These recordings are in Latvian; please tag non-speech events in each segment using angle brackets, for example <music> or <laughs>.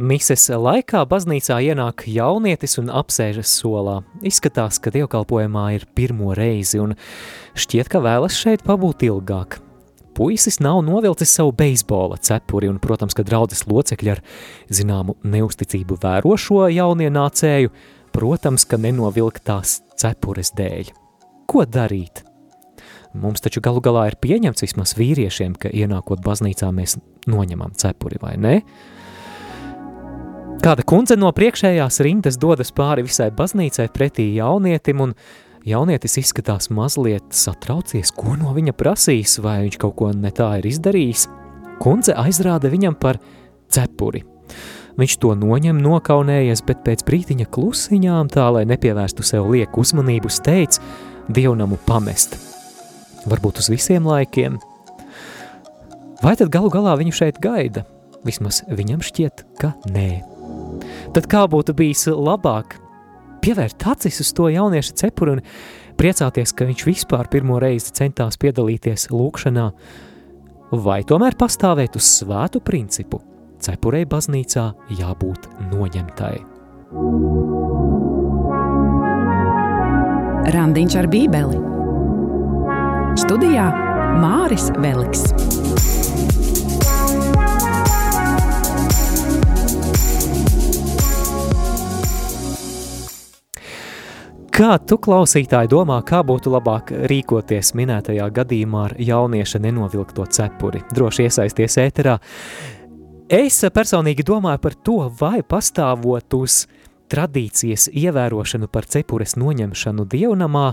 Mises laikā baznīcā ienāk jaunietis un apsēžas solā. Izskatās, ka dievkalpojumā ir pirmo reizi un šķiet, ka vēlas šeit pabūt ilgāk. Puisis nav novilcis savu beisbola cepuri un, protams, ka draudzes locekļi ar zināmu neusticību vēro šo jaunienācēju, protams, ka nenovilktās cepures dēļ. Ko darīt? Mums taču galu galā ir pieņemts vismaz vīriešiem, ka ienākot baznīcā mēs noņemam cepuri, vai ne? Kāda kundze no priekšējās rindas dodas pāri visai baznīcai pretī jaunietim, un jaunietis izskatās mazliet satraucies, ko no viņa prasīs, vai viņš kaut ko ne tā ir izdarījis. Kundze aizrāda viņam par cepuri. Viņš to noņem nokaunējies, bet pēc brītiņa klusiņām, tā lai nepievērstu sev lieku uzmanību, steidz dievnamu pamest. Varbūt uz visiem laikiem. Vai tad galu galā viņu šeit gaida? Vismaz viņam šķiet, ka nē. Tad kā būtu bijis labāk pievērt acis uz to jauniešu cepuru un priecāties, ka viņš vispār pirmo reizi centās piedalīties lūkšanā, vai tomēr pastāvēt uz svētu principu, cepurei baznīcā jābūt noņemtai. Randiņš ar bībeli Studijā Māris Veliks. Kā tu, klausītāji, domā, kā būtu labāk rīkoties minētajā gadījumā ar jaunieša nenovilkto cepuri? Droši iesaisties ēterā. Es personīgi domāju par to, vai pastāvot uz tradīcijas ievērošanu par cepures noņemšanu dievnamā,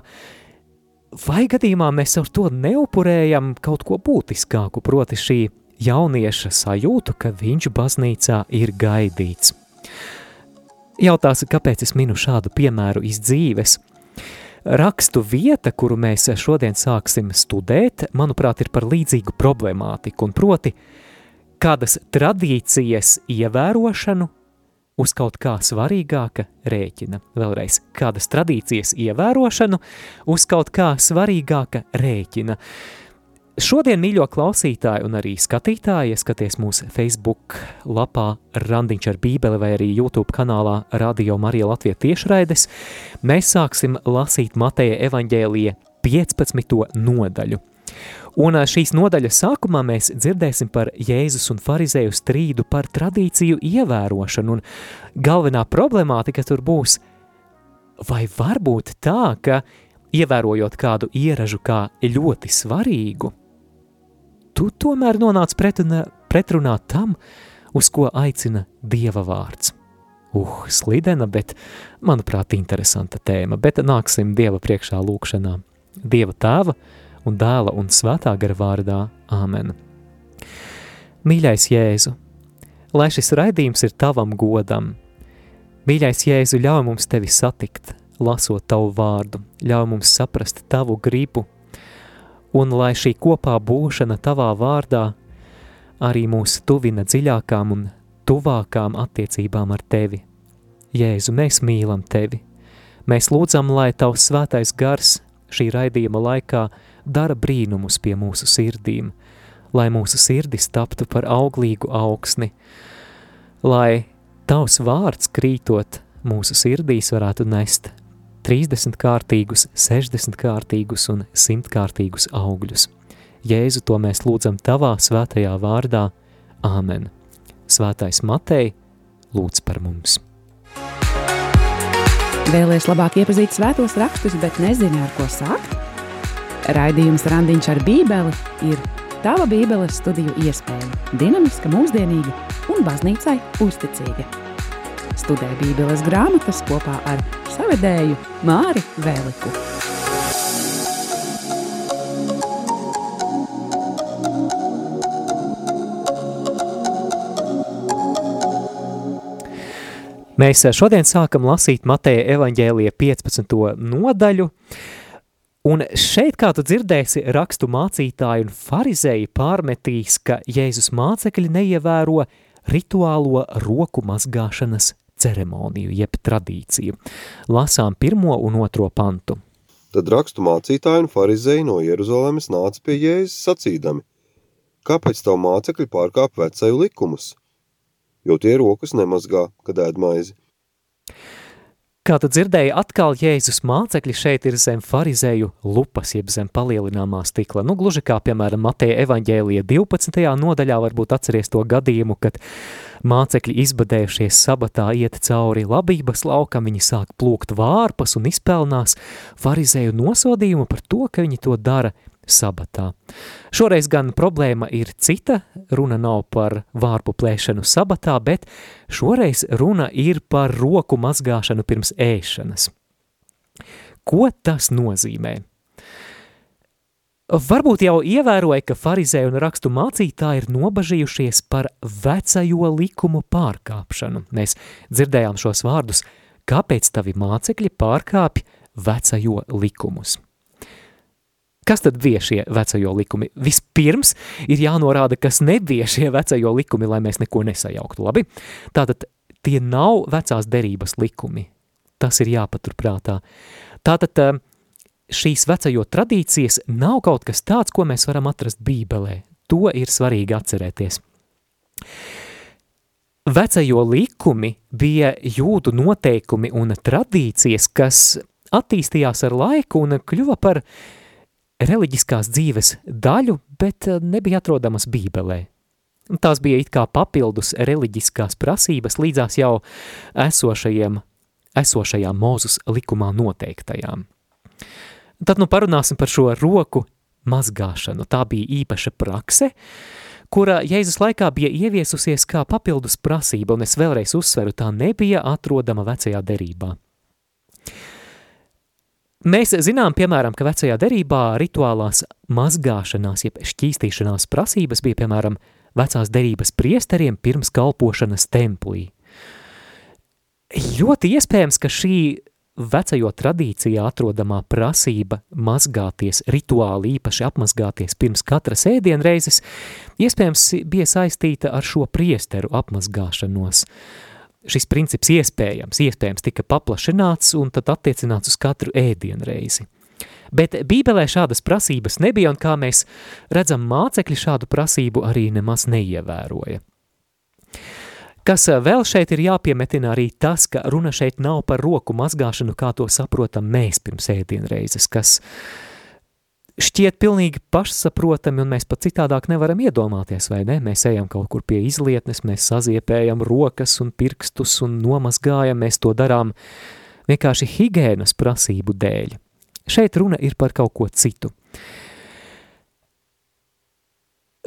vai gadījumā mēs ar to neupurējam kaut ko būtiskāku, proti šī jaunieša sajūtu, ka viņš baznīcā ir gaidīts. Jautās, kāpēc es minu šādu piemēru iz dzīves? Rakstu vieta, kuru mēs šodien sāksim studēt, manuprāt, ir par līdzīgu problemātiku, un proti, kādas tradīcijas ievērošanu uz kaut kā svarīgāka rēķina. Vēlreiz, kādas tradīcijas ievērošanu uz kaut kā svarīgāka rēķina. Šodien, mīļo klausītāji un arī skatītāji, ieskaties mūsu Facebook lapā Randiņš ar bībeli vai arī YouTube kanālā Radio Marija Latvija tiešraides, mēs sāksim lasīt Mateja evaņģēlija 15. nodaļu. Un šīs nodaļas sākumā mēs dzirdēsim par Jēzus un farizēju strīdu par tradīciju ievērošanu, un galvenā problemātika tur būs, vai var būt tā, ka ievērojot kādu ieražu kā ļoti svarīgu, tu tomēr nonāc pretrunā, pretrunā tam, uz ko aicina Dieva vārds. Uh, slidena, bet, manuprāt, interesanta tēma, bet nāksim Dieva priekšā lūkšanā. Dieva tēva un dēla un svētā gara vārdā. Āmen. Mīļais Jēzu, lai šis raidījums ir tavam godam. Mīļais Jēzu, ļauj mums tevi satikt, lasot tavu vārdu, ļauj mums saprast tavu gribu, un lai šī kopā būšana tavā vārdā arī mūs tuvina dziļākām un tuvākām attiecībām ar tevi. Jēzu, mēs mīlam tevi. Mēs lūdzam, lai tavs svētais gars šī raidījuma laikā dara brīnumus pie mūsu sirdīm, lai mūsu sirdis taptu par auglīgu augsni, lai tavs vārds krītot mūsu sirdīs varētu nest 30 kārtīgus, 60 kārtīgus un 100 kārtīgus augļus. Jēzu, to mēs lūdzam tavā svētajā vārdā. Āmen. Svētais Matei, lūdz par mums. Vēlēs labāk iepazīt svētos rakstus, bet nezini, ar ko sākt? Raidījums Randiņš ar bībeli ir tava bībeles studiju iespēja, dinamiska, mūsdienīga un baznīcai uzticīga. Studē bībeles grāmatas kopā ar savedēju Māri Vēliku. Mēs šodien sākam lasīt Mateja evaņģēlija 15. nodaļu, un šeit, kā tu dzirdēsi, rakstu mācītāji un farizēji pārmetīs, ka Jēzus mācekļi neievēro rituālo roku mazgāšanas ceremoniju, jeb tradīciju. Lasām pirmo un otro pantu. Tad rakstu mācītāji un farizēji no Jeruzalemes nāca pie Jēzus sacīdami, kāpēc tavu mācekļi pārkāp vecēju likumus? jo tie rokas nemazgā, kad ēd maizi. Kā tu dzirdēji, atkal Jēzus mācekļi šeit ir zem farizēju lupas, jeb zem palielināmā stikla. Nu, gluži kā, piemēram, Mateja evaņģēlija 12. nodaļā varbūt atceries to gadījumu, kad mācekļi izbadējušies sabatā iet cauri labības laukam, viņi sāk plūkt vārpas un izpelnās farizēju nosodījumu par to, ka viņi to dara sabatā. Šoreiz gan problēma ir cita, runa nav par vārpu plēšanu sabatā, bet šoreiz runa ir par roku mazgāšanu pirms ēšanas. Ko tas nozīmē? Varbūt jau ievēroja, ka farizēji un rakstu mācītāji ir nobažījušies par vecajo likumu pārkāpšanu. Mēs dzirdējām šos vārdus, kāpēc tavi mācekļi pārkāpj vecajo likumus. Kas tad bija šie vecajo likumi? Vispirms ir jānorāda, kas nebija šie vecajo likumi, lai mēs neko nesajauktu, labi? Tātad tie nav vecās derības likumi. Tas ir jāpaturprātā. Tātad eh, šīs vecajo tradīcijas nav kaut kas tāds, ko mēs varam atrast bībelē. To ir svarīgi atcerēties. Vecajo likumi bija jūdu noteikumi un tradīcijas, kas attīstījās ar laiku un kļuva par uh, reliģiskās dzīves daļu, bet eh, nebija atrodamas bībelē. Tās bija it kā papildus reliģiskās prasības līdzās jau esošajiem, esošajām mūzus likumā noteiktajām. Tad nu parunāsim par šo roku mazgāšanu. Tā bija īpaša prakse, kura Jēzus laikā bija ieviesusies kā papildus prasība, un es vēlreiz uzsveru, tā nebija atrodama vecajā derībā. Mēs zinām, piemēram, ka vecajā derībā rituālās mazgāšanās, jeb šķīstīšanās prasības bija, piemēram, vecās derības priesteriem pirms kalpošanas templī. Ļoti iespējams, ka šī vecajo tradīcijā atrodamā prasība mazgāties, rituāli īpaši apmazgāties pirms katras ēdienreizes, iespējams bija saistīta ar šo priesteru apmazgāšanos. Uh, šis princips iespējams, iespējams tika paplašināts un tad attiecināts uz katru ēdienreizi. Bet Bībelē šādas prasības nebija, un kā mēs redzam, mācekļi šādu prasību arī nemaz neievēroja. Kas vēl šeit ir jāpiemetina arī tas, ka runa šeit nav par roku mazgāšanu, kā to saprotam mēs pirms ēdienreizes, kas uh, šķiet pilnīgi pašsaprotami, un mēs pat citādāk nevaram iedomāties, vai ne? Mēs ejam kaut kur pie izlietnes, mēs saziepējam rokas un pirkstus un nomazgājam, mēs to darām vienkārši higēnas prasību dēļ. Šeit runa ir par kaut ko citu.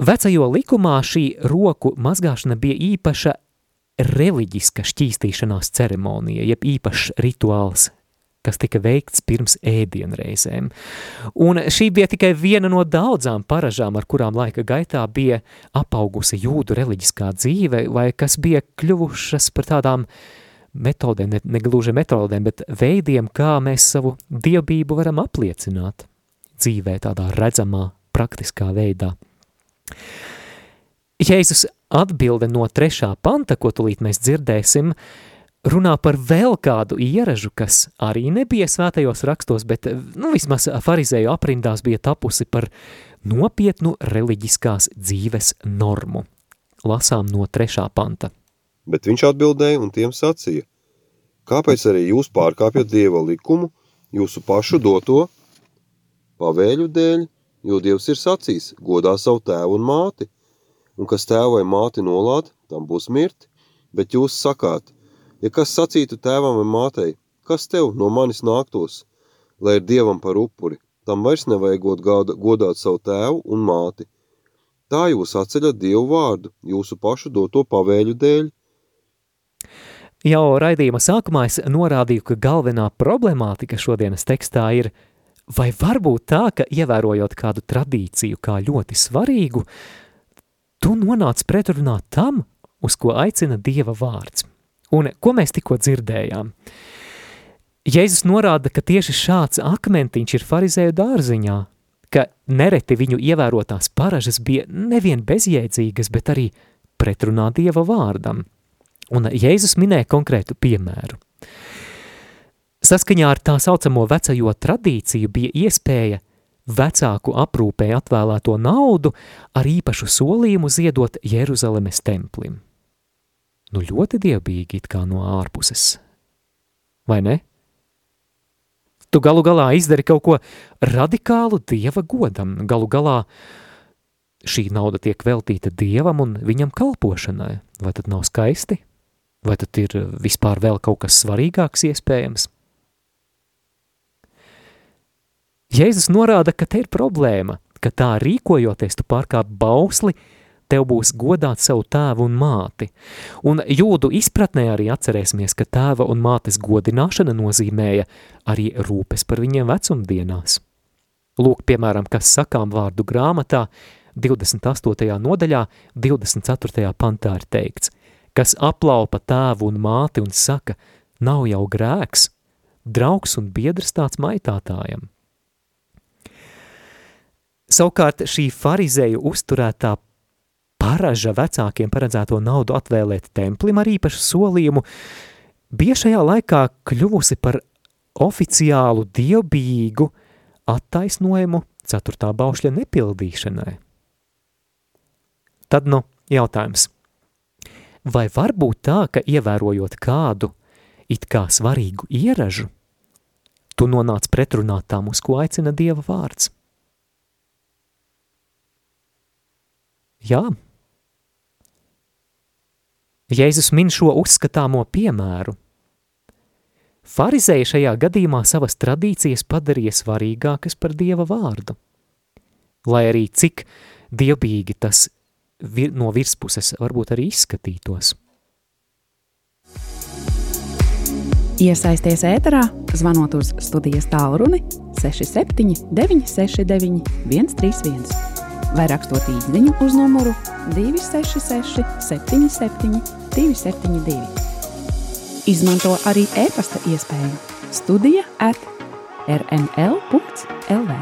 Vecajo likumā šī roku mazgāšana bija īpaša reliģiska šķīstīšanās ceremonija, jeb īpašs rituāls kas tika veikts pirms ēdienreizēm. Un šī bija tikai viena no daudzām paražām, ar kurām laika gaitā bija apaugusi jūdu reliģiskā dzīve, vai kas bija kļuvušas par tādām metodēm, ne, ne gluži metodēm, bet veidiem, kā mēs savu dievbību varam apliecināt dzīvē tādā redzamā, praktiskā veidā. Jēzus atbilde no trešā panta, ko tulīt mēs dzirdēsim, uh, runā par vēl kādu ieražu, kas arī nebija svētajos rakstos, bet nu, vismaz farizēju aprindās bija tapusi par nopietnu reliģiskās dzīves normu. Lasām no trešā panta. Bet viņš atbildēja un tiem sacīja, kāpēc arī jūs pārkāpjat Dieva likumu, jūsu pašu doto pavēļu dēļ, jo Dievs ir sacījis, godā savu tēvu un māti, un kas tēvu vai māti nolāda, tam būs mirti, bet jūs sakāt – Ja kas sacītu tēvam vai mātei, kas tev no manis nāktos, lai ir dievam par upuri, tam vairs nevajagot godāt savu tēvu un māti. Tā jūs atceļat dievu vārdu, jūsu pašu doto pavēļu dēļ. Jau raidījuma sākumā es norādīju, ka galvenā problemātika šodienas tekstā ir, vai varbūt tā, ka ievērojot kādu tradīciju kā ļoti svarīgu, tu nonāc pretrunā tam, uz ko aicina Dieva vārds. Un ko mēs tikko dzirdējām? Jēzus norāda, ka tieši šāds akmentiņš ir farizēju dārziņā, ka nereti viņu ievērotās paražas bija nevien bezjēdzīgas, bet arī pretrunā Dieva vārdam. Un Jēzus minēja konkrētu piemēru. Saskaņā ar tā saucamo vecajo tradīciju bija iespēja vecāku aprūpē atvēlēto naudu ar īpašu solījumu ziedot Jeruzalemes templim. Nu ļoti dievbīgi it kā no ārpuses. Vai ne? Tu galu galā izdari kaut ko radikālu dieva godam. Galu galā šī nauda tiek veltīta dievam un viņam kalpošanai. Vai tad nav skaisti? Vai tad ir vispār vēl kaut kas svarīgāks iespējams? Jēzus norāda, ka te ir problēma, ka tā rīkojoties tu pārkāp bausli, tev būs godāt savu tēvu un māti. Un jūdu izpratnē arī atcerēsimies, ka tēva un mātes godināšana nozīmēja arī rūpes par viņiem vecumdienās. Lūk, piemēram, kas sakām vārdu grāmatā, 28. nodaļā, 24. pantā ir teikts, kas aplaupa tēvu un māti un saka, nav jau grēks, draugs un biedrs tāds maitātājam. Savukārt šī farizēju uzturētā paraža vecākiem paredzēto naudu atvēlēt templim ar īpašu solījumu, bija šajā laikā kļuvusi par oficiālu dievbijīgu attaisnojumu ceturtā baušļa nepildīšanai. Tad nu jautājums, vai var būt tā, ka ievērojot kādu it kā svarīgu ieražu, tu nonāc pretrunā tam, uz ko aicina Dieva vārds? Jā. Jēzus min šo uzskatāmo piemēru. Farizēji šajā gadījumā savas tradīcijas padarīja svarīgākas par Dieva vārdu. Lai arī cik dievbīgi tas vir, no virspuses varbūt arī izskatītos. Iesaisties ēterā, zvanot uz studijas tālruni 67 969 131 vai rakstot īsiņu uz numuru 266, 77, 272. Izmanto arī e-pasta iespēju Studija at rml.lv.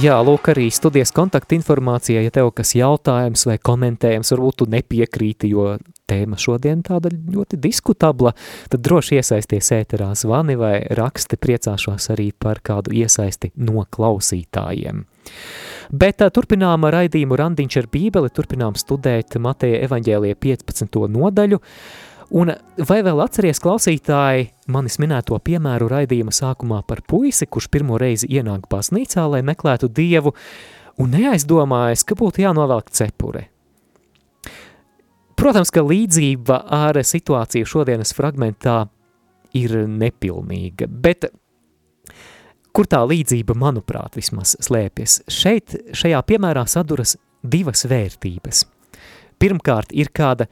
Jā, lūk, arī studijas kontakta informācija, ja tev kas jautājums vai komentējums, varbūt tu nepiekrīti, jo tēma šodien tāda ļoti diskutabla, tad droši iesaisties ēterā zvani vai raksti, priecāšos arī par kādu iesaisti no klausītājiem. Bet turpinām raidījumu Randiņš ar bībeli, turpinām studēt Mateja evaņģēlija 15. nodaļu, Un vai vēl atceries klausītāji manis minēto piemēru raidījuma sākumā par puisi, kurš pirmo reizi ienāk baznīcā, lai meklētu dievu, un neaizdomājas, ka būtu jānovelk cepure? Protams, ka līdzība ar situāciju šodienas fragmentā ir nepilnīga, bet kur tā līdzība, manuprāt, vismaz slēpjas? Šeit, šajā piemērā saduras divas vērtības. Pirmkārt, ir kāda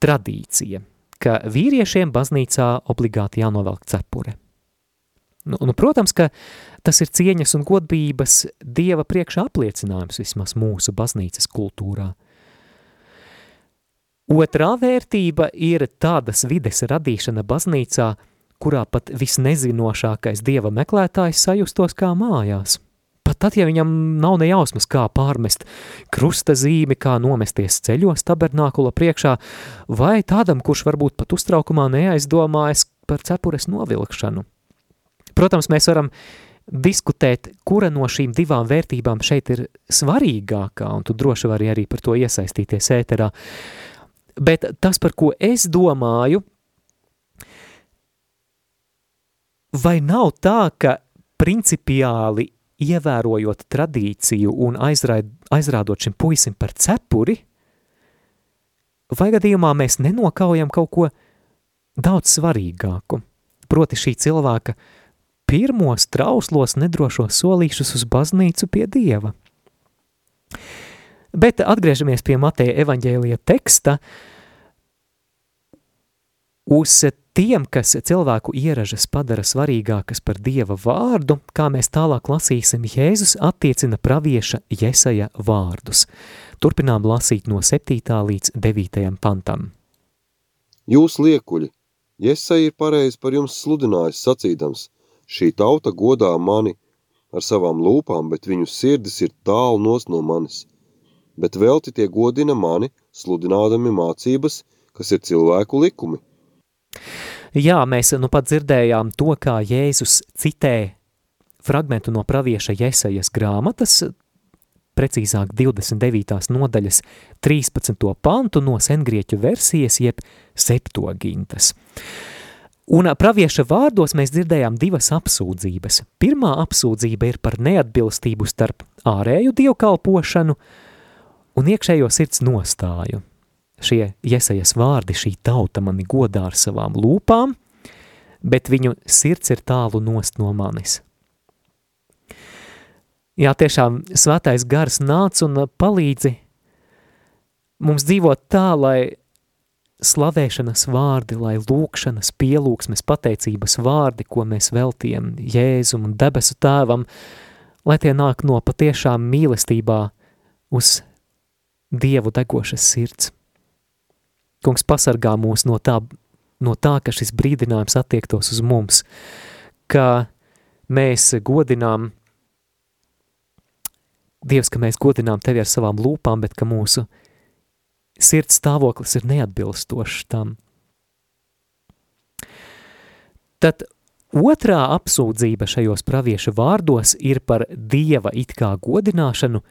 tradīcija – ka vīriešiem baznīcā obligāti jānovelk cepure. Nu, nu, protams, ka tas ir cieņas un godbības Dieva priekšā apliecinājums vismaz mūsu baznīcas kultūrā. Otrā vērtība ir tādas vides radīšana baznīcā, kurā pat visnezinošākais Dieva meklētājs sajustos kā mājās – Pat tad, ja viņam nav ne jausmas, kā pārmest krusta zīmi, kā nomesties ceļos tabernākula priekšā, vai tādam, kurš varbūt pat uztraukumā neaizdomājas par cepures novilkšanu. Protams, mēs varam diskutēt, kura no šīm divām vērtībām šeit ir svarīgākā, un tu droši vari arī par to iesaistīties ēterā. Bet tas, par ko es domāju, vai nav tā, ka principiāli ievērojot tradīciju un aizraid, aizrādot šim puisim par cepuri, vai gadījumā mēs nenokaujam kaut ko daudz svarīgāku, proti šī cilvēka pirmos trauslos nedrošos solīšus uz baznīcu pie Dieva. Bet atgriežamies pie Mateja evaņģēlija teksta, uz tiem, kas cilvēku ieražas padara svarīgākas par Dieva vārdu, kā mēs tālāk lasīsim, Jēzus attiecina pravieša Jesaja vārdus. Turpinām lasīt no 7. līdz 9. pantam. Jūs liekuļi, Jesaja ir pareizi par jums sludinājis sacīdams, šī tauta godā mani ar savām lūpām, bet viņu sirdis ir tālu nos no manis. Bet velti tie godina mani, sludinādami mācības, kas ir cilvēku likumi – Jā, mēs nu pat dzirdējām to, kā Jēzus citē fragmentu no pravieša Jesajas grāmatas, precīzāk 29. nodaļas 13. pantu no sengrieķu versijas jeb septogintas. Un pravieša vārdos mēs dzirdējām divas apsūdzības. Pirmā apsūdzība ir par neatbilstību starp ārēju dievkalpošanu un iekšējo sirds nostāju. Šie iesajas vārdi, šī tauta mani godā ar savām lūpām, bet viņu sirds ir tālu nost no manis. Jā, tiešām svētais gars nāc un palīdzi mums dzīvot tā, lai slavēšanas vārdi, lai lūkšanas, pielūgsmes, pateicības vārdi, ko mēs veltījam Jēzum un debesu tēvam, lai tie nāk no patiešām mīlestībā uz Dievu degošas sirds. Kungs pasargā mūs no tā, no tā, ka šis brīdinājums attiektos uz mums, ka mēs godinām Dievs, ka mēs godinām Tevi ar savām lūpām, bet ka mūsu sirds stāvoklis ir neatbilstošs tam. Tad otrā apsūdzība šajos pravieša vārdos ir par Dieva it kā godināšanu,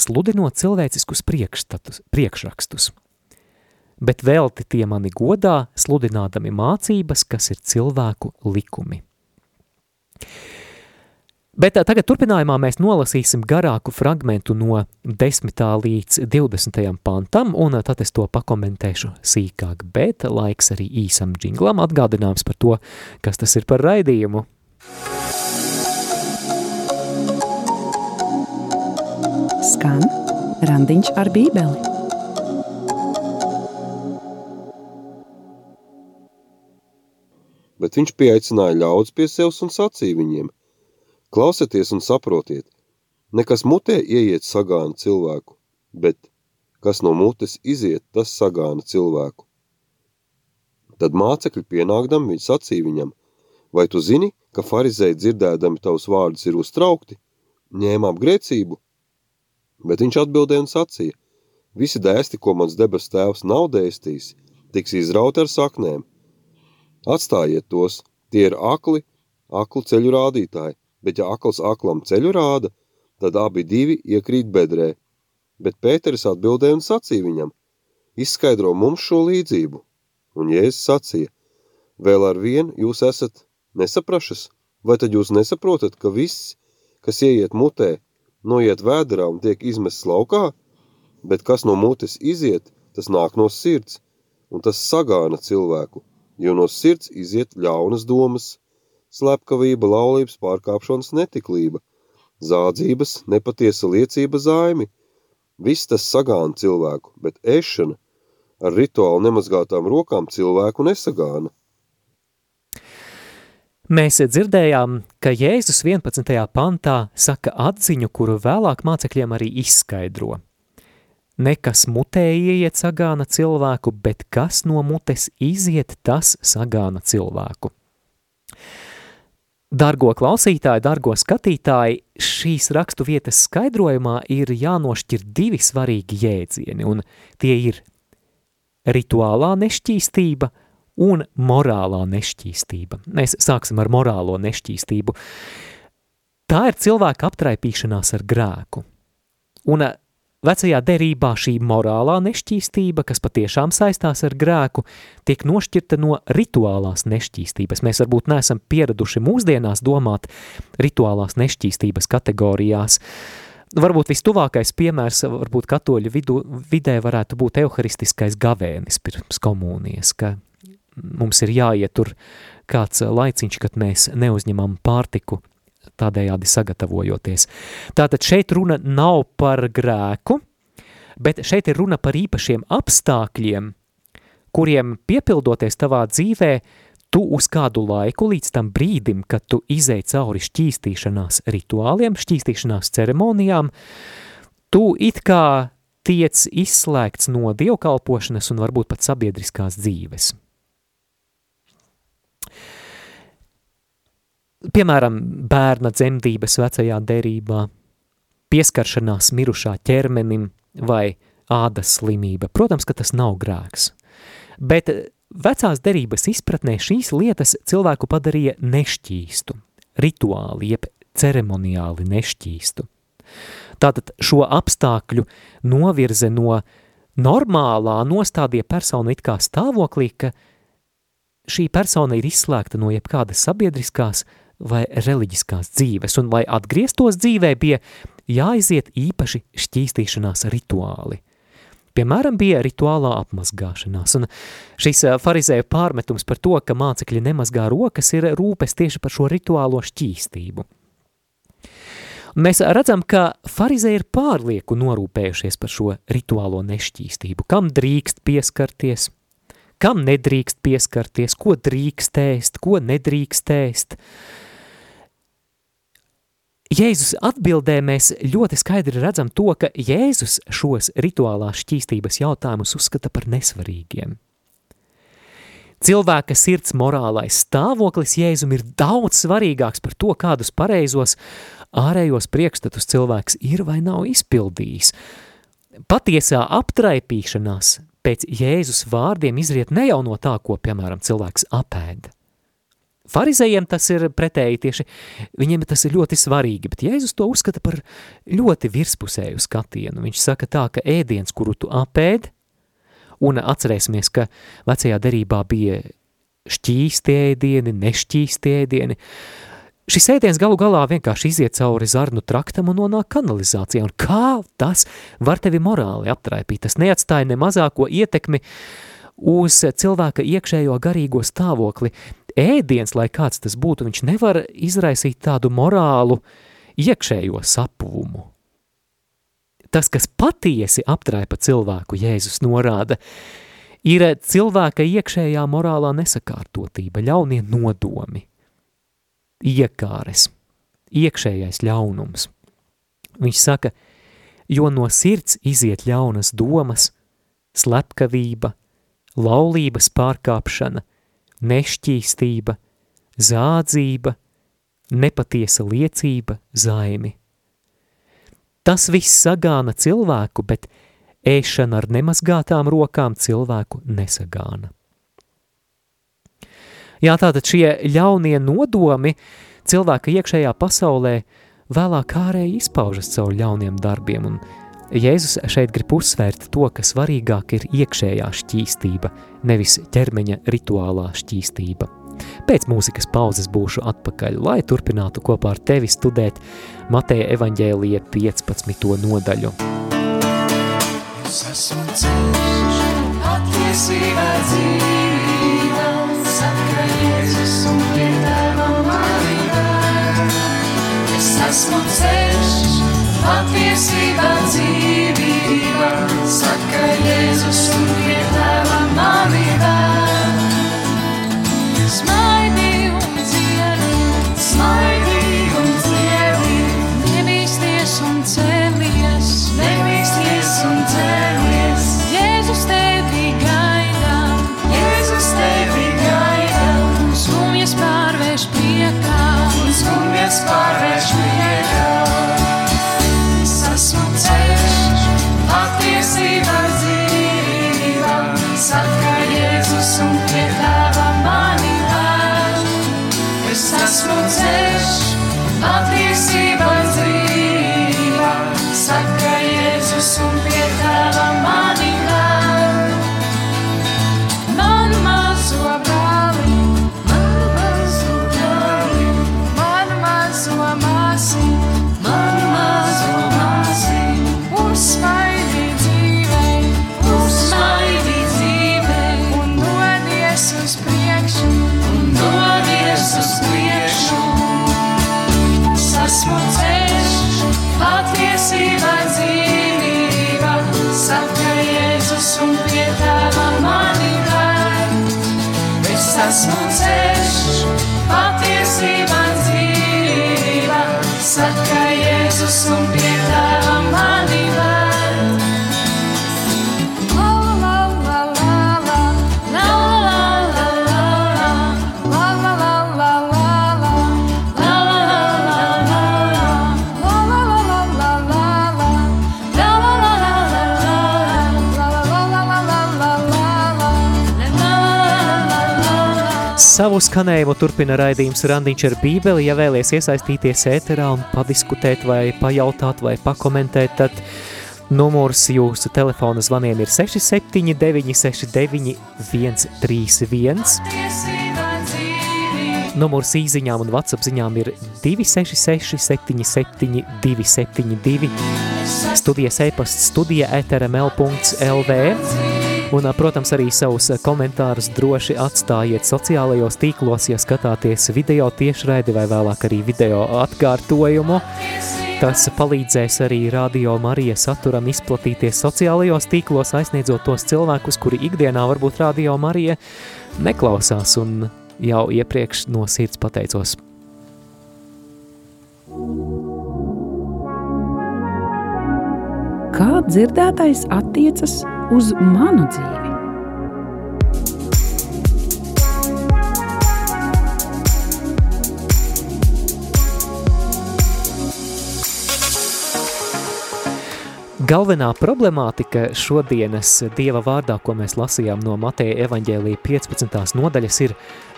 sludinot cilvēciskus priekšrakstus. Bet velti tie mani godā, sludinādami mācības, kas ir cilvēku likumi. Bet tagad turpinājumā mēs nolasīsim garāku fragmentu no 10. līdz 20. pantam, un tad es to pakomentēšu sīkāk, bet laiks arī īsam džinglam atgādināms par to, kas tas ir par raidījumu. Skan randiņš ar bībeli. Bet viņš pieaicināja ļaudis pie sevis un sacīja viņiem – Klausieties un saprotiet, nekas mutē ieiet sagāna cilvēku, bet kas no mutes iziet, tas sagāna cilvēku. Tad mācekļi pienākdam viņi sacīja viņam, vai tu zini, ka farizēji dzirdēdami tavus vārdus ir uztraukti, ņēma apgrēcību? Bet viņš atbildēja un sacīja, visi dēsti, ko mans debes tēvs nav dēstījis, tiks izrauti ar saknēm. Atstājiet tos, tie ir akli, aklu ceļu rādītāji, bet ja akls aklam ceļu rāda, tad abi divi iekrīt bedrē. Bet Pēteris atbildēja un sacīja viņam, izskaidro mums šo līdzību. Un Jēzus sacīja, vēl ar vienu jūs esat nesaprašas, vai tad jūs nesaprotat, ka viss, kas ieiet mutē, noiet vēderā un tiek izmests laukā, bet kas no mutes iziet, tas nāk no sirds, un tas sagāna cilvēku, jo no sirds iziet ļaunas domas, slepkavība, laulības pārkāpšanas netiklība, zādzības, nepatiesa liecība zaimi. Viss tas sagāna cilvēku, bet ešana ar rituāli nemazgātām rokām cilvēku nesagāna. Mēs dzirdējām, ka Jēzus 11. pantā saka atziņu, kuru vēlāk mācekļiem arī izskaidro. Nekas mutē ieiet sagāna cilvēku, bet kas no mutes iziet, tas sagāna cilvēku. Dargo klausītāji, dargo skatītāji, šīs rakstu vietas skaidrojumā ir jānošķir divi svarīgi jēdzieni, un tie ir rituālā nešķīstība un morālā nešķīstība. Mēs sāksim ar morālo nešķīstību. Tā ir cilvēka aptraipīšanās ar grēku. Un Vecajā derībā šī morālā nešķīstība, kas patiešām saistās ar grēku, tiek nošķirta no rituālās nešķīstības. Mēs varbūt neesam pieraduši mūsdienās domāt rituālās nešķīstības kategorijās. Varbūt vistuvākais piemērs, varbūt katoļu vidu, vidē varētu būt euharistiskais gavēnis pirms komunijas, ka mums ir jāiet tur kāds laiciņš, kad mēs neuzņemam pārtiku tādējādi sagatavojoties. Tātad šeit runa nav par grēku, bet šeit ir runa par īpašiem apstākļiem, kuriem piepildoties tavā dzīvē, tu uz kādu laiku līdz tam brīdim, kad tu izēj cauri šķīstīšanās rituāliem, šķīstīšanās ceremonijām, tu it kā tiec izslēgts no dievkalpošanas un varbūt pat sabiedriskās dzīves. Piemēram, bērna dzemdības vecajā derībā, pieskaršanās mirušā ķermenim vai ādas slimība. Protams, ka tas nav grēks. Bet vecās derības izpratnē šīs lietas cilvēku padarīja nešķīstu. Rituāli, jeb ceremoniāli nešķīstu. Tātad šo apstākļu novirze no normālā nostādīja personu it kā stāvoklī, ka šī persona ir izslēgta no jebkādas sabiedriskās vai reliģiskās dzīves, un lai atgrieztos dzīvē, bija jāiziet īpaši šķīstīšanās rituāli. Piemēram, bija rituālā apmazgāšanās, un šis farizēja pārmetums par to, ka mācekļi nemazgā rokas, ir rūpes tieši par šo rituālo šķīstību. Mēs redzam, ka farizēji ir pārlieku norūpējušies par šo rituālo nešķīstību, kam drīkst pieskarties, kam nedrīkst pieskarties, ko drīkst ēst, ko nedrīkst ēst. Jēzus atbildē mēs ļoti skaidri redzam to, ka Jēzus šos rituālās šķīstības jautājumus uzskata par nesvarīgiem. Cilvēka sirds morālais stāvoklis Jēzum ir daudz svarīgāks par to, kādus pareizos ārējos priekšstatus cilvēks ir vai nav izpildījis. Patiesā aptraipīšanās pēc Jēzus vārdiem izriet ne jau no tā, ko, piemēram, cilvēks apēda. Farizējiem tas ir pretēji tieši, viņiem tas ir ļoti svarīgi, bet Jēzus to uzskata par ļoti virspusēju skatienu. Viņš saka tā, ka ēdiens, kuru tu apēdi, un atcerēsimies, ka vecajā derībā bija šķīsti ēdieni, nešķīsti ēdieni, Šis ēdiens galu galā vienkārši iziet cauri zarnu traktam un nonāk kanalizācijā, un kā tas var tevi morāli aptraipīt? Tas neatstāja ne mazāko ietekmi uz cilvēka iekšējo garīgo stāvokli. Ēdiens, lai kāds tas būtu, viņš nevar izraisīt tādu morālu iekšējo sapuvumu. Tas, kas patiesi aptraipa cilvēku, Jēzus norāda, ir cilvēka iekšējā morālā nesakārtotība, ļaunie nodomi iekāres, iekšējais ļaunums. Viņš saka, jo no sirds iziet ļaunas domas, slepkavība, laulības pārkāpšana, nešķīstība, zādzība, nepatiesa liecība, zaimi. Tas viss sagāna cilvēku, bet ēšana ar nemazgātām rokām cilvēku nesagāna. Jā, tātad šie ļaunie nodomi cilvēka iekšējā pasaulē vēlāk ārēji izpaužas caur ļauniem darbiem, un Jēzus šeit grib uzsvērt to, ka svarīgāk ir iekšējā šķīstība, nevis ķermeņa rituālā šķīstība. Pēc mūzikas pauzes būšu atpakaļ, lai turpinātu kopā ar tevi studēt Mateja evaņģēlija 15. nodaļu. Es esmu ceļš, patiesībā dzīvība, saka Jēzus un pie tēva manībā. Es esmu ceļš, patiesībā dzīvība, saka Jēzus un pie tēva manībā. Esmu ceļš, patiesība dzīvība, saka Jēzus un pie Savu skanējumu turpina raidījums Randiņš ar bībeli. Ja vēlies iesaistīties ēterā un padiskutēt vai pajautāt vai pakomentēt, tad numurs jūsu telefona zvaniem ir 679 69 131. Numurs īsiņām un WhatsApp ziņām ir 266 77 272, studijas e-pasts studija etrml.lv. Un, protams, arī savus komentārus droši atstājiet sociālajos tīklos, ja skatāties video tiešraidi vai vēlāk arī video atkārtojumu. Tas palīdzēs arī Radio Marija saturam izplatīties sociālajos tīklos, aizsniedzot tos cilvēkus, kuri ikdienā varbūt Radio Marija neklausās un jau iepriekš no sirds pateicos. Kā dzirdētais attiecas uz manu dzīvi? Galvenā problemātika šodienas Dieva vārdā, ko mēs lasījām no Mateja evaņģēlija 15. nodaļas, ir,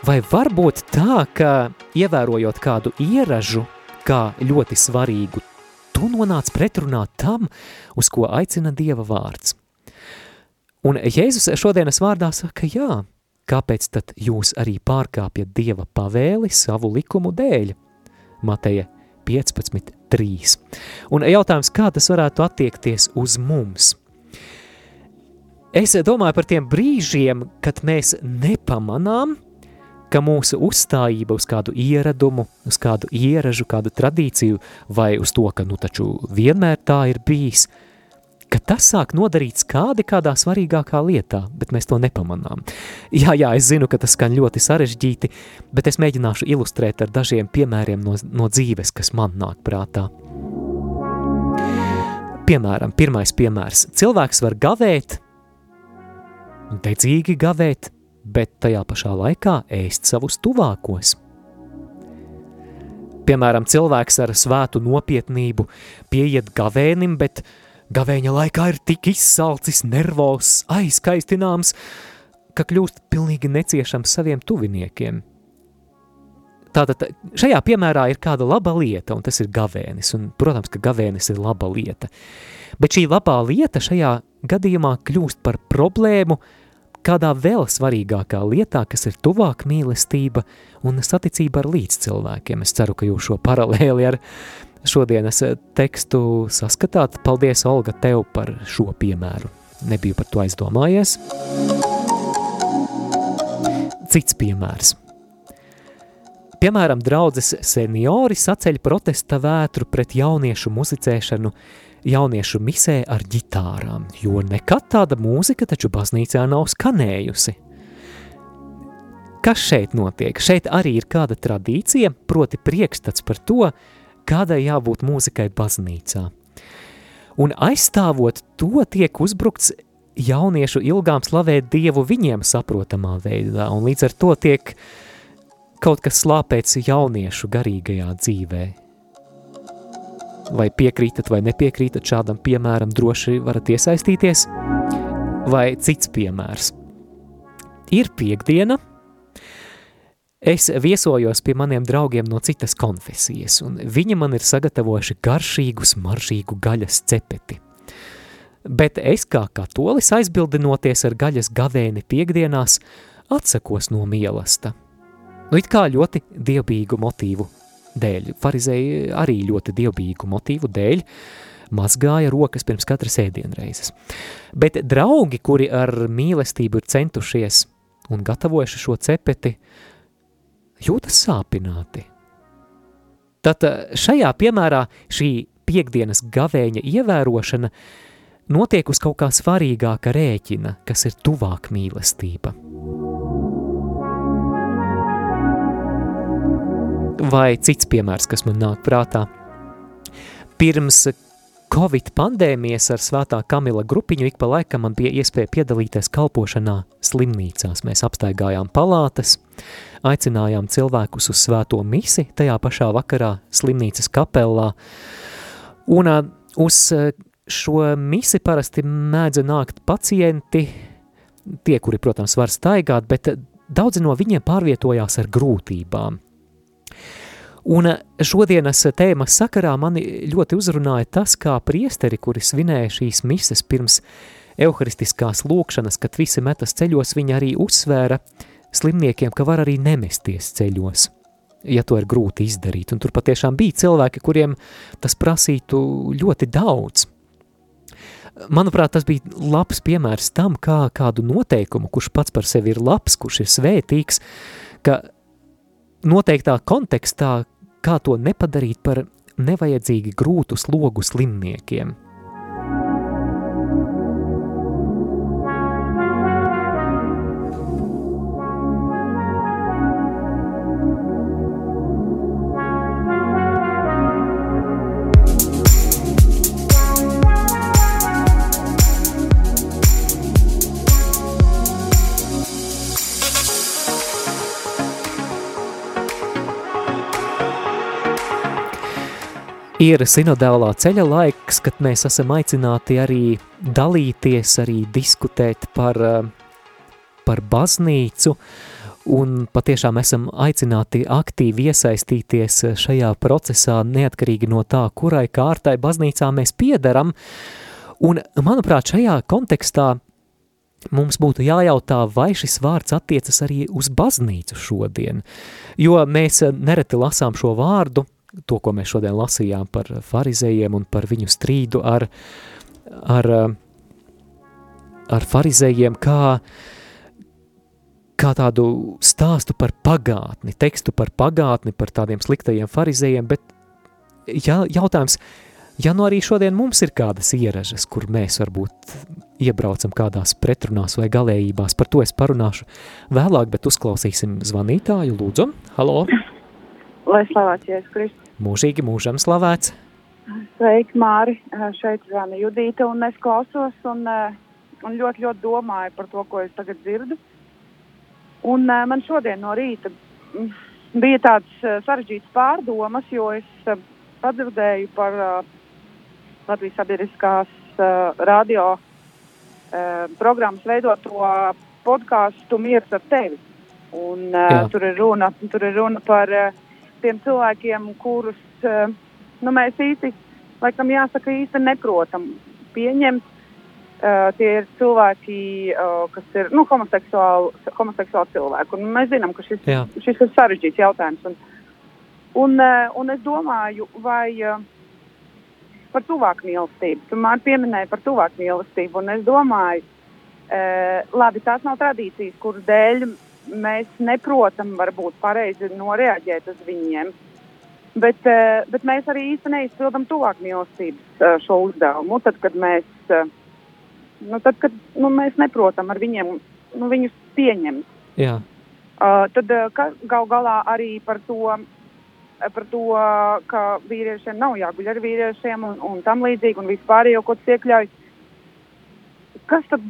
vai var būt tā, ka ievērojot kādu ieražu kā ļoti svarīgu, tu nonāc pretrunā tam, uz ko aicina Dieva vārds. Un Jēzus šodienas vārdā saka, jā, kāpēc tad jūs arī pārkāpjat Dieva pavēli savu likumu dēļ? Mateja 15, 3. Un jautājums, kā tas varētu attiekties uz mums? Es domāju par tiem brīžiem, kad mēs nepamanām, ka mūsu uzstājība uz kādu ieradumu, uz kādu ieražu, kādu tradīciju, vai uz to, ka nu taču vienmēr tā ir bijis, ka tas sāk nodarīt skādi kādā svarīgākā lietā, bet mēs to nepamanām. Jā, jā, es zinu, ka tas skan ļoti sarežģīti, bet es mēģināšu ilustrēt ar dažiem piemēriem no, no dzīves, kas man nāk prātā. Piemēram, pirmais piemērs. Cilvēks var gavēt, dedzīgi gavēt, bet tajā pašā laikā ēst savus tuvākos. Piemēram, cilvēks ar svētu nopietnību pieiet gavēnim, bet Gavēņa laikā ir tik izsalcis, nervos, aizkaistināms, ka kļūst pilnīgi neciešams saviem tuviniekiem. Tātad šajā piemērā ir kāda laba lieta, un tas ir gavēnis, un, protams, ka gavēnis ir laba lieta. Bet šī labā lieta šajā gadījumā kļūst par problēmu kādā vēl svarīgākā lietā, kas ir tuvāk mīlestība un saticība ar līdzcilvēkiem. Es ceru, ka jūs šo paralēli ar šodienas eh, tekstu saskatāt. Paldies, Olga, tev par šo piemēru. Nebiju par to aizdomājies. Cits piemērs. Piemēram, draudzes seniori saceļ protesta vētru pret jauniešu muzicēšanu jauniešu misē ar ģitārām, jo nekad tāda mūzika taču baznīcā nav skanējusi. Kas šeit notiek? Šeit arī ir kāda tradīcija, proti priekšstats par to, kādai jābūt mūzikai baznīcā. Un aizstāvot to tiek uzbrukts jauniešu ilgām slavēt Dievu viņiem saprotamā veidā, un līdz ar to tiek kaut kas slāpēts jauniešu garīgajā dzīvē. Vai piekrītat vai nepiekrītat šādam piemēram droši varat iesaistīties? Vai cits piemērs? Ir piekdiena – Es viesojos pie maniem draugiem no citas konfesijas, un viņi man ir sagatavojuši garšīgu, smaržīgu gaļas cepeti. Bet es kā katolis aizbildinoties ar gaļas gavēni piekdienās, atsakos no mielasta. Nu, it kā ļoti dievbīgu motīvu dēļ, farizēji arī ļoti dievbīgu motīvu dēļ, mazgāja rokas pirms katras ēdienreizes. Bet draugi, kuri ar mīlestību ir centušies un gatavojuši šo cepeti, uh, jūtas sāpināti. Tad šajā piemērā šī piekdienas gavēņa ievērošana notiek uz kaut kā svarīgāka rēķina, kas ir tuvāk mīlestība. Vai cits piemērs, kas man nāk prātā. Pirms Covid pandēmijas ar svētā Kamila grupiņu ik pa laikam man bija iespēja piedalīties kalpošanā slimnīcās. Mēs apstaigājām palātas, aicinājām cilvēkus uz svēto misi tajā pašā vakarā slimnīcas kapellā. Un uz šo misi parasti mēdza nākt pacienti, tie, kuri, protams, var staigāt, bet daudzi no viņiem pārvietojās ar grūtībām. Un šodienas tēmas sakarā mani ļoti uzrunāja tas, kā priesteri, kuri svinēja šīs mises pirms evharistiskās lūkšanas, kad visi metas ceļos, viņi arī uzsvēra slimniekiem, ka var arī nemesties ceļos, ja to ir grūti izdarīt. Un tur patiešām bija cilvēki, kuriem tas prasītu ļoti daudz. Manuprāt, tas bija labs piemērs tam, kā kādu noteikumu, kurš pats par sevi ir labs, kurš ir svētīgs, ka noteiktā kontekstā, kā to nepadarīt par nevajadzīgi grūtu slogu slimniekiem. Ir sinodālā ceļa laiks, kad mēs esam aicināti arī dalīties, arī diskutēt par, eh, par baznīcu, un patiešām esam aicināti aktīvi iesaistīties šajā procesā, neatkarīgi no tā, kurai kārtai baznīcā mēs piederam, un, manuprāt, šajā kontekstā mums būtu jājautā, vai šis vārds attiecas arī uz baznīcu šodien, jo mēs nereti lasām šo vārdu, to, ko mēs šodien lasījām par farizējiem un par viņu strīdu ar, ar, ar farizējiem, kā, kā tādu stāstu par pagātni, tekstu par pagātni, par tādiem sliktajiem farizējiem, bet ja, jautājums, ja nu arī šodien mums ir kādas ieražas, kur mēs varbūt iebraucam kādās pretrunās vai galējībās, par to es parunāšu vēlāk, bet uzklausīsim zvanītāju, lūdzu, halo! Lai slavēts Jēzus Kristus! Mūžīgi mūžam slavēts. Sveiki, Māri! Šeit zvana Judīta un es klausos un, un ļoti, ļoti domāju par to, ko es tagad dzirdu. Un man šodien no rīta bija tāds sarežģīts pārdomas, jo es padzirdēju par Latvijas sabiedriskās radio programmas veidoto podkāstu Mieres ar tevi. Un, uh, tur, ir runa, tur ir runa par uh, tiem cilvēkiem, kurus uh, nu, mēs īsti, laikam, jāsaka, īsti neprotam pieņemt. Uh, tie ir cilvēki, uh, kas ir nu, homoseksuāli, homoseksuāli cilvēki. Un mēs zinām, ka šis, Jā. šis ir sarežģīts jautājums. Un, un, uh, un es domāju, vai uh, par tuvāku mīlestību. Tu man pieminēji par tuvāku mīlestību, un es domāju, uh, labi, tās nav tradīcijas, kuras dēļ mēs neprotam varbūt pareizi noreaģēt uz viņiem. Bet, eh, bet mēs arī īstenībā neizpildām tuvāk mīlestības eh, šo uzdevumu. Tad, kad mēs, eh, nu, tad, kad, nu, mēs neprotam ar viņiem nu, viņus pieņemt. Jā. Tad gal galā arī par to, par to, ka vīriešiem nav jāguļ ar vīriešiem un, un tam līdzīgi un vispārējo, ko tas iekļauj. Kas tad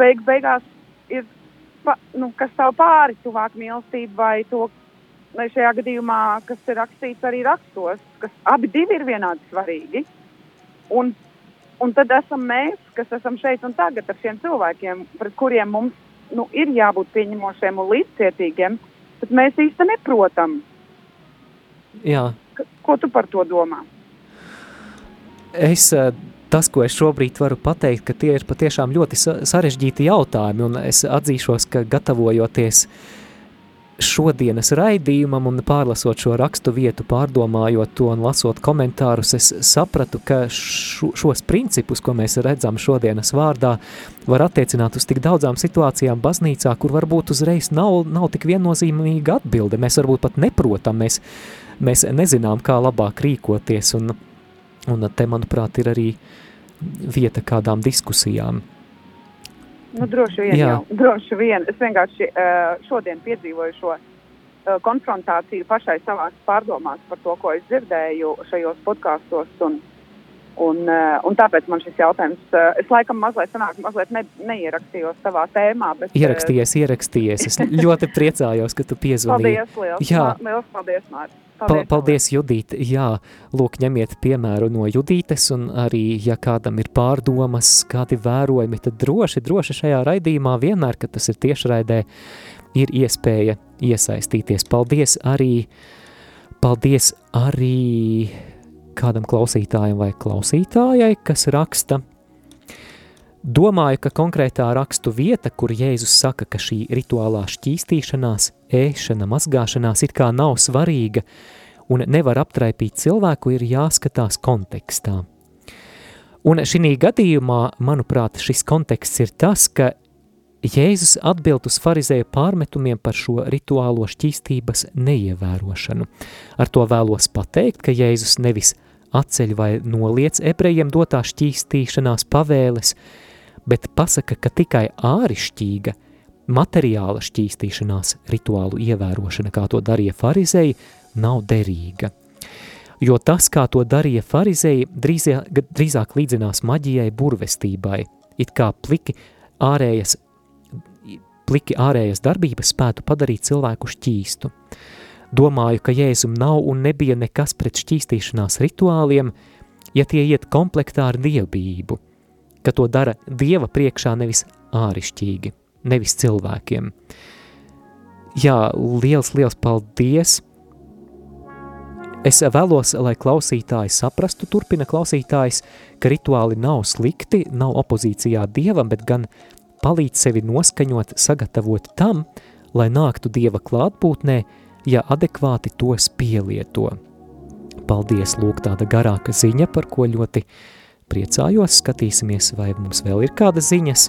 beig, beigās ir nu, kas stāv pāri tuvāk mīlestībai vai to, vai šajā gadījumā, kas ir rakstīts arī rakstos, kas abi divi ir vienādi svarīgi. Un, un tad esam mēs, kas esam šeit un tagad ar šiem cilvēkiem, pret kuriem mums nu, ir jābūt pieņemošiem un līdzcietīgiem, bet mēs īsti neprotam. Jā. Ko tu par to domā? Es uh, tas, ko es šobrīd varu pateikt, ka tie ir patiešām ļoti sarežģīti jautājumi, un es atzīšos, ka gatavojoties šodienas raidījumam un pārlasot šo rakstu vietu, pārdomājot to un lasot komentārus, es sapratu, ka šo, šos principus, ko mēs redzam šodienas vārdā, var attiecināt uz tik daudzām situācijām baznīcā, kur varbūt uzreiz nav, nav tik viennozīmīga atbilde. Mēs varbūt pat neprotam, mēs, mēs nezinām, kā labāk rīkoties, un, un te, manuprāt, ir arī vieta kādām diskusijām. Nu, droši vien, Jā. jau, droši vien. Es vienkārši uh, šodien piedzīvoju šo uh, konfrontāciju pašai savās pārdomās par to, ko es dzirdēju šajos podkāstos. Un, un, uh, un tāpēc man šis jautājums, es laikam mazliet, sanāk, mazliet ne, neierakstījos savā tēmā. Bet, ierakstījies, ierakstījies. Es ļoti priecājos, ka tu piezvanīji. Paldies, liels, Jā. liels paldies, Mārķis. Paldies, paldies Judīt. Jā, lūk, ņemiet piemēru no Judītes, un arī, ja kādam ir pārdomas, kādi vērojumi, tad droši, droši šajā raidījumā vienmēr, kad tas ir tiešraidē, ir iespēja iesaistīties. Paldies arī, paldies arī kādam klausītājam vai klausītājai, kas raksta. Domāju, ka konkrētā rakstu vieta, kur Jēzus saka, ka šī rituālā šķīstīšanās, ēšana, mazgāšanās it kā nav svarīga un nevar aptraipīt cilvēku, ir jāskatās kontekstā. Un šī gadījumā, manuprāt, šis konteksts ir tas, ka Jēzus atbild uz farizēju pārmetumiem par šo rituālo šķīstības neievērošanu. Ar to vēlos pateikt, ka Jēzus nevis atceļ vai noliec ebrejiem dotā šķīstīšanās pavēles, bet pasaka, ka tikai ārišķīga, materiāla šķīstīšanās rituālu ievērošana, kā to darīja farizēji, nav derīga. Jo tas, kā to darīja farizēji, drīzāk, drīzāk līdzinās maģijai burvestībai, it kā pliki ārējas, pliki ārējas darbības spētu padarīt cilvēku šķīstu. Domāju, ka Jēzum nav un nebija nekas pret šķīstīšanās rituāliem, ja tie iet komplektā ar dievbību, ka to dara dieva priekšā nevis ārišķīgi, nevis cilvēkiem. Jā, liels, liels paldies! Es vēlos, lai klausītāji saprastu, turpina klausītājs, ka rituāli nav slikti, nav opozīcijā dievam, bet gan palīdz sevi noskaņot, sagatavot tam, lai nāktu dieva klātbūtnē, ja adekvāti tos pielieto. Paldies, lūk, tāda garāka ziņa, par ko ļoti priecājos. Skatīsimies, vai mums vēl ir kāda ziņas.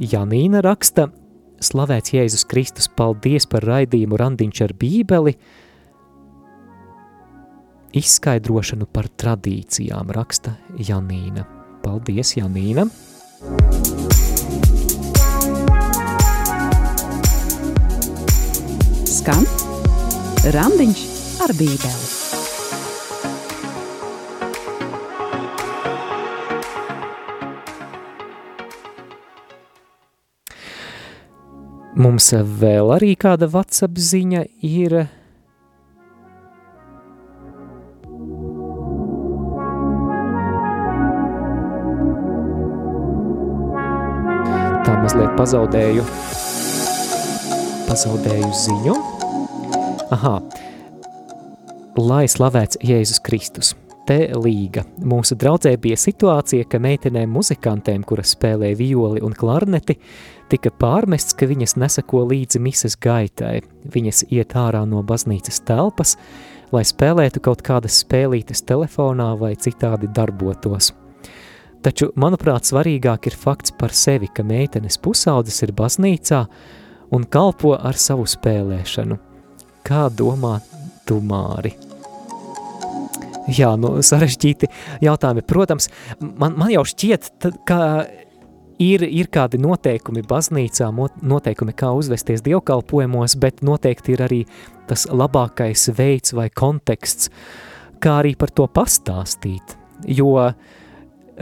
Janīna raksta, slavēts Jēzus Kristus, paldies par raidījumu randiņš ar bībeli, izskaidrošanu par tradīcijām, raksta Janīna. Paldies, Janīna! Skan Randiņš ar bībeli. Mums vēl arī kāda WhatsApp ziņa ir. Tā mazliet pazaudēju, pazaudēju ziņu. Aha, lai slavēts Jēzus Kristus. Te līga. Mūsu draudzē bija situācija, ka meitenēm muzikantēm, kuras spēlē violi un klarneti, tika pārmests, ka viņas nesako līdzi mises gaitai. Viņas iet ārā no baznīcas telpas, lai spēlētu kaut kādas spēlītes telefonā vai citādi darbotos. Taču, manuprāt, svarīgāk ir fakts par sevi, ka meitenes pusaudzes ir baznīcā un kalpo ar savu spēlēšanu. Kā domā tu, Māri? Jā, nu, <laughs> sarežģīti jautājumi. Protams, man, man jau šķiet, tad, ka ir, ir kādi noteikumi baznīcā, noteikumi, kā uzvesties dievkalpojumos, bet noteikti ir arī tas labākais veids vai konteksts, kā arī par to pastāstīt. Jo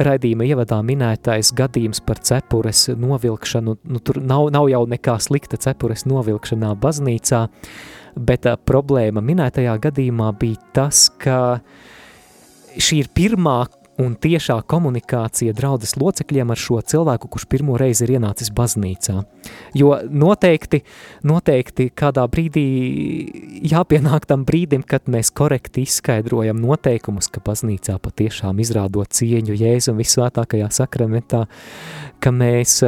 raidījuma ievadā minētais gadījums par cepures novilkšanu, nu, tur nav, nav jau nekā slikta cepures novilkšanā baznīcā, bet uh, problēma minētajā gadījumā bija tas, ka šī ir pirmā un tiešā komunikācija draudzes locekļiem ar šo cilvēku, kurš pirmo reizi ir ienācis baznīcā. Jo noteikti, noteikti kādā brīdī jāpienāk tam brīdim, kad mēs korekti izskaidrojam noteikumus, ka baznīcā patiešām izrādot cieņu Jēzum visvētākajā sakramentā, ka mēs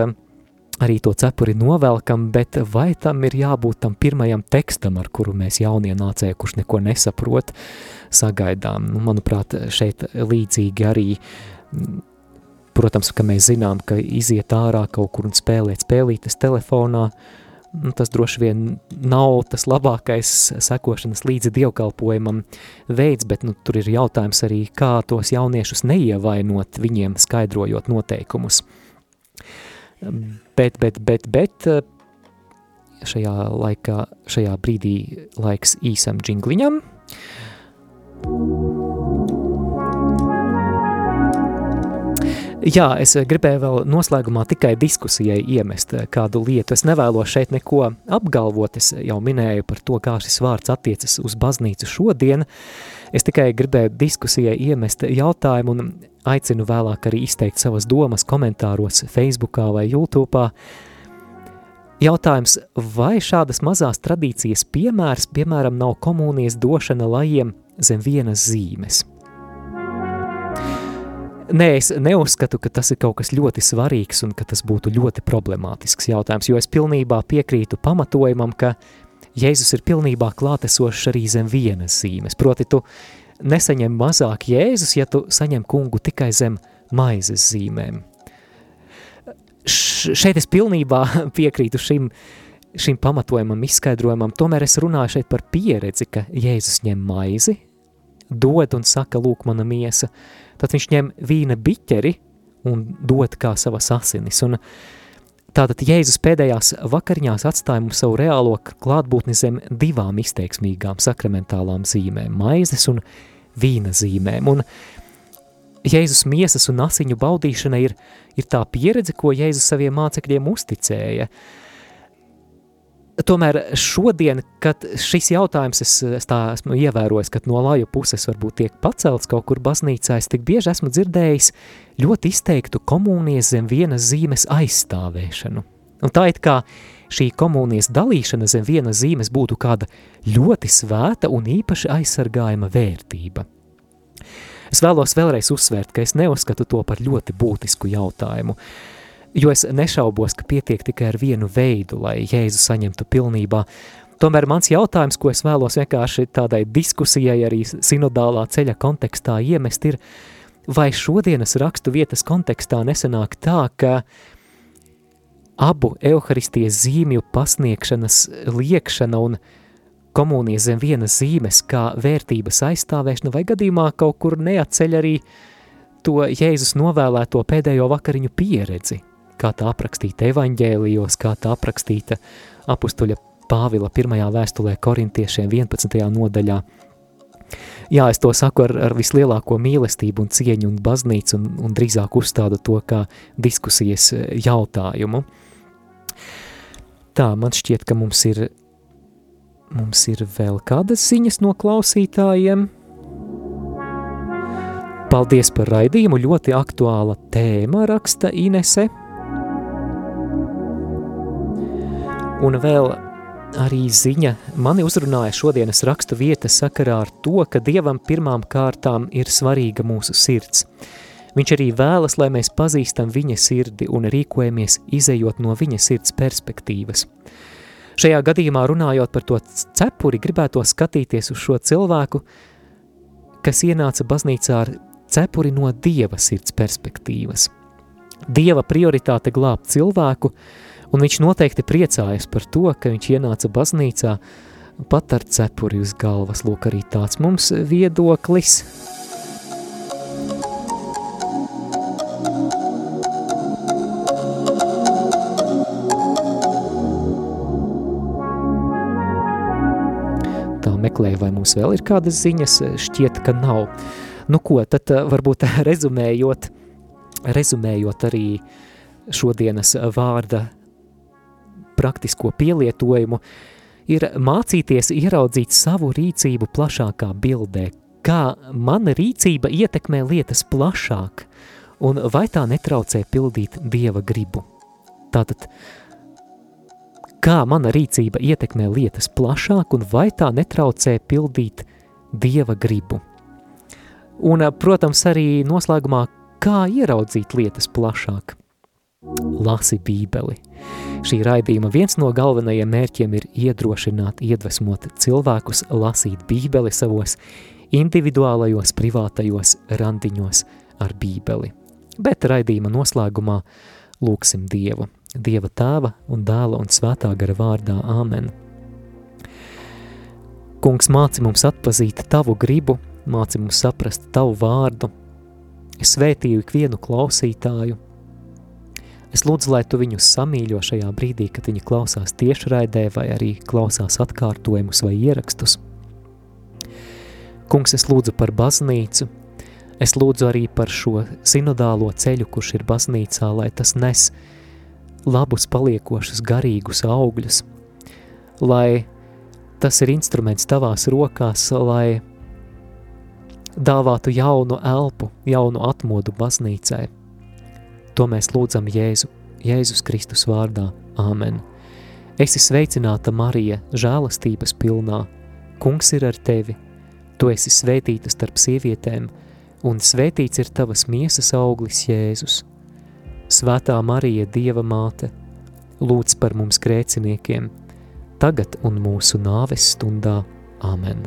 arī to cepuri novelkam, bet vai tam ir jābūt tam pirmajam tekstam, ar kuru mēs jaunie nācēji, kurš neko nesaprot, sagaidām. Nu, manuprāt, šeit līdzīgi arī, protams, ka mēs zinām, ka iziet ārā kaut kur un spēlēt spēlītes telefonā, nu, tas droši vien nav tas labākais sekošanas līdzi dievkalpojumam veids, bet nu, tur ir jautājums arī, kā tos jauniešus neievainot viņiem skaidrojot noteikumus. Bet, bet, bet, bet šajā laikā, šajā brīdī laiks īsam džingliņam. Jā, es gribēju vēl noslēgumā tikai diskusijai iemest kādu lietu. Es nevēlos šeit neko apgalvot, es jau minēju par to, kā šis vārds attiecas uz baznīcu šodien. Es tikai gribēju diskusijai iemest jautājumu un aicinu vēlāk arī izteikt savas domas komentāros Facebookā vai YouTube'ā. Jautājums, vai šādas mazās tradīcijas piemērs, piemēram, nav komunijas došana lajiem zem vienas zīmes? Nē, es neuzskatu, ka tas ir kaut kas ļoti svarīgs un ka tas būtu ļoti problemātisks jautājums, jo es pilnībā piekrītu pamatojumam, ka Jēzus ir pilnībā klātesošs arī zem vienas zīmes. Proti, tu nesaņem mazāk Jēzus, ja tu saņem kungu tikai zem maizes zīmēm. Š šeit es pilnībā <laughs> piekrītu šim, šim pamatojumam, izskaidrojumam, tomēr es runāju šeit par pieredzi, ka Jēzus ņem maizi, dod un saka, lūk, mana miesa, tad viņš ņem vīna biķeri un dod kā savas asinis. Un tātad Jēzus pēdējās vakariņās atstāja mums savu reālo klātbūtni zem divām izteiksmīgām sakramentālām zīmēm – maizes un vīna zīmēm. Un Jēzus miesas un asiņu baudīšana ir, ir tā pieredze, ko Jēzus saviem mācekļiem uzticēja – Tomēr šodien, kad šis jautājums, es, es tā esmu ievērojis, kad no laju puses varbūt tiek pacelts kaut kur baznīcā, es tik bieži esmu dzirdējis ļoti izteiktu komunijas zem vienas zīmes aizstāvēšanu. Un tā it kā šī komunijas dalīšana zem vienas zīmes būtu kāda ļoti svēta un īpaši aizsargājama vērtība. Es vēlos vēlreiz uzsvērt, ka es neuzskatu to par ļoti būtisku jautājumu. Uh, jo es nešaubos, ka pietiek tikai ar vienu veidu, lai Jēzu saņemtu pilnībā. Tomēr mans jautājums, ko es vēlos vienkārši tādai diskusijai arī sinodālā ceļa kontekstā iemest, ir, vai šodienas rakstu vietas kontekstā nesanāk tā, ka abu evaharistijas zīmju pasniegšanas liekšana un komunijas zem vienas zīmes kā vērtības aizstāvēšana vai gadījumā kaut kur neatceļ arī to Jēzus novēlēto pēdējo vakariņu pieredzi – kā tā aprakstīta evaņģēlijos, kā tā aprakstīta apustuļa Pāvila pirmajā vēstulē korintiešiem 11. nodaļā. Jā, es to saku ar, ar vislielāko mīlestību un cieņu un baznīcu un, un drīzāk uzstādu to kā diskusijas jautājumu. Tā, man šķiet, ka mums ir, mums ir vēl kādas ziņas no klausītājiem. Paldies par raidījumu, ļoti aktuāla tēma raksta Inese – Un vēl arī ziņa mani uzrunāja šodienas rakstu vieta sakarā ar to, ka Dievam pirmām kārtām ir svarīga mūsu sirds. Viņš arī vēlas, lai mēs pazīstam viņa sirdi un rīkojamies izējot no viņa sirds perspektīvas. Šajā gadījumā runājot par to cepuri, gribētu skatīties uz šo cilvēku, kas ienāca baznīcā ar cepuri no Dieva sirds perspektīvas. Dieva prioritāte glābt cilvēku, Un viņš noteikti priecājas par to, ka viņš ienāca baznīcā pat ar cepuri uz galvas. Lūk, arī tāds mums viedoklis. Tā meklēju, vai mums vēl ir kādas ziņas, šķiet, ka nav. Nu ko, tad varbūt <laughs> rezumējot, rezumējot arī šodienas vārda praktisko pielietojumu, ir mācīties ieraudzīt savu rīcību plašākā bildē, kā mana rīcība ietekmē lietas plašāk, un vai tā netraucē pildīt Dieva gribu. Tātad, kā mana rīcība ietekmē lietas plašāk, un vai tā netraucē pildīt Dieva gribu. Un, protams, arī noslēgumā, kā ieraudzīt lietas plašāk. Lasi bībeli. Šī raidījuma viens no galvenajiem mērķiem ir iedrošināt, iedvesmot cilvēkus lasīt bībeli savos individuālajos, privātajos randiņos ar bībeli. Bet raidījuma noslēgumā lūksim Dievu, Dieva tēva un dēla un svētā gara vārdā Āmen. Kungs māci mums atpazīt tavu gribu, māci mums saprast tavu vārdu, svētīju ikvienu klausītāju, Es lūdzu, lai tu viņus samīļo šajā brīdī, kad viņi klausās tiešraidē vai arī klausās atkārtojumus vai ierakstus. Kungs, es lūdzu par baznīcu, es lūdzu arī par šo sinodālo ceļu, kurš ir baznīcā, lai tas nes labus paliekošus garīgus augļus, lai tas ir instruments tavās rokās, lai dāvātu jaunu elpu, jaunu atmodu baznīcai – To mēs lūdzam Jēzu, Jēzus Kristus vārdā. Āmen. Esi sveicināta, Marija, žēlastības pilnā. Kungs ir ar tevi. Tu esi svētīta starp sievietēm, un svētīts ir tavas miesas auglis, Jēzus. Svētā Marija, Dieva māte, lūdz par mums grēciniekiem, tagad un mūsu nāves stundā. Āmen!